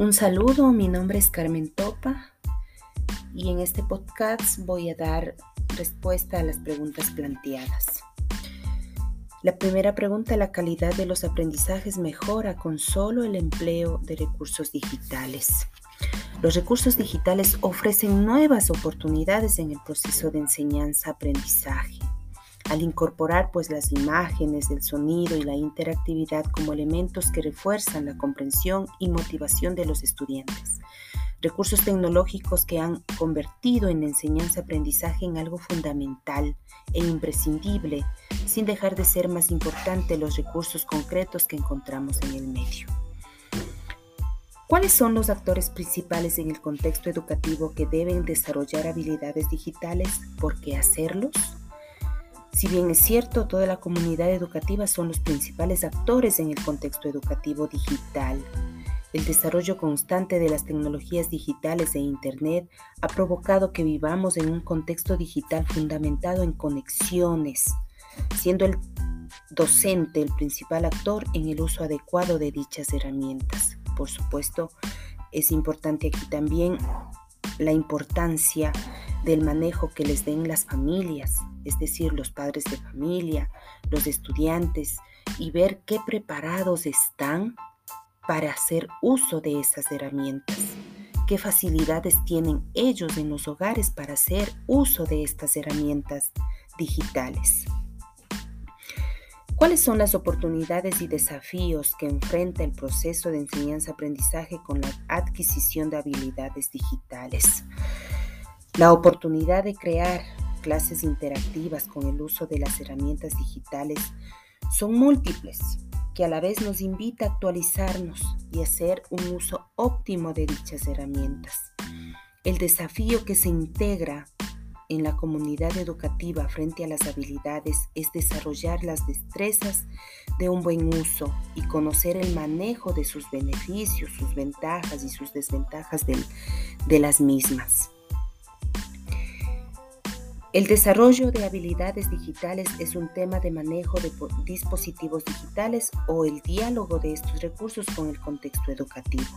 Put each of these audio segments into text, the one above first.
Un saludo, mi nombre es Carmen Topa y en este podcast voy a dar respuesta a las preguntas planteadas. La primera pregunta, la calidad de los aprendizajes mejora con solo el empleo de recursos digitales. Los recursos digitales ofrecen nuevas oportunidades en el proceso de enseñanza-aprendizaje al incorporar pues las imágenes, el sonido y la interactividad como elementos que refuerzan la comprensión y motivación de los estudiantes. Recursos tecnológicos que han convertido en enseñanza-aprendizaje en algo fundamental e imprescindible, sin dejar de ser más importante los recursos concretos que encontramos en el medio. ¿Cuáles son los actores principales en el contexto educativo que deben desarrollar habilidades digitales? ¿Por qué hacerlos? Si bien es cierto, toda la comunidad educativa son los principales actores en el contexto educativo digital. El desarrollo constante de las tecnologías digitales e Internet ha provocado que vivamos en un contexto digital fundamentado en conexiones, siendo el docente el principal actor en el uso adecuado de dichas herramientas. Por supuesto, es importante aquí también la importancia del manejo que les den las familias, es decir, los padres de familia, los estudiantes, y ver qué preparados están para hacer uso de estas herramientas, qué facilidades tienen ellos en los hogares para hacer uso de estas herramientas digitales. ¿Cuáles son las oportunidades y desafíos que enfrenta el proceso de enseñanza-aprendizaje con la adquisición de habilidades digitales? La oportunidad de crear clases interactivas con el uso de las herramientas digitales son múltiples, que a la vez nos invita a actualizarnos y hacer un uso óptimo de dichas herramientas. El desafío que se integra en la comunidad educativa frente a las habilidades es desarrollar las destrezas de un buen uso y conocer el manejo de sus beneficios, sus ventajas y sus desventajas de, de las mismas. El desarrollo de habilidades digitales es un tema de manejo de dispositivos digitales o el diálogo de estos recursos con el contexto educativo.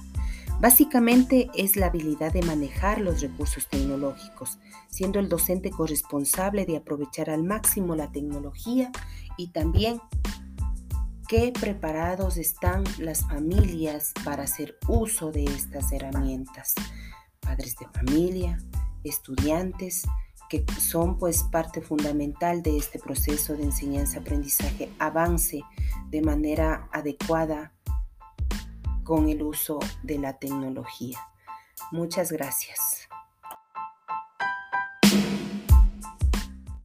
Básicamente es la habilidad de manejar los recursos tecnológicos, siendo el docente corresponsable de aprovechar al máximo la tecnología y también qué preparados están las familias para hacer uso de estas herramientas. Padres de familia, estudiantes, que son pues parte fundamental de este proceso de enseñanza-aprendizaje avance de manera adecuada con el uso de la tecnología. Muchas gracias.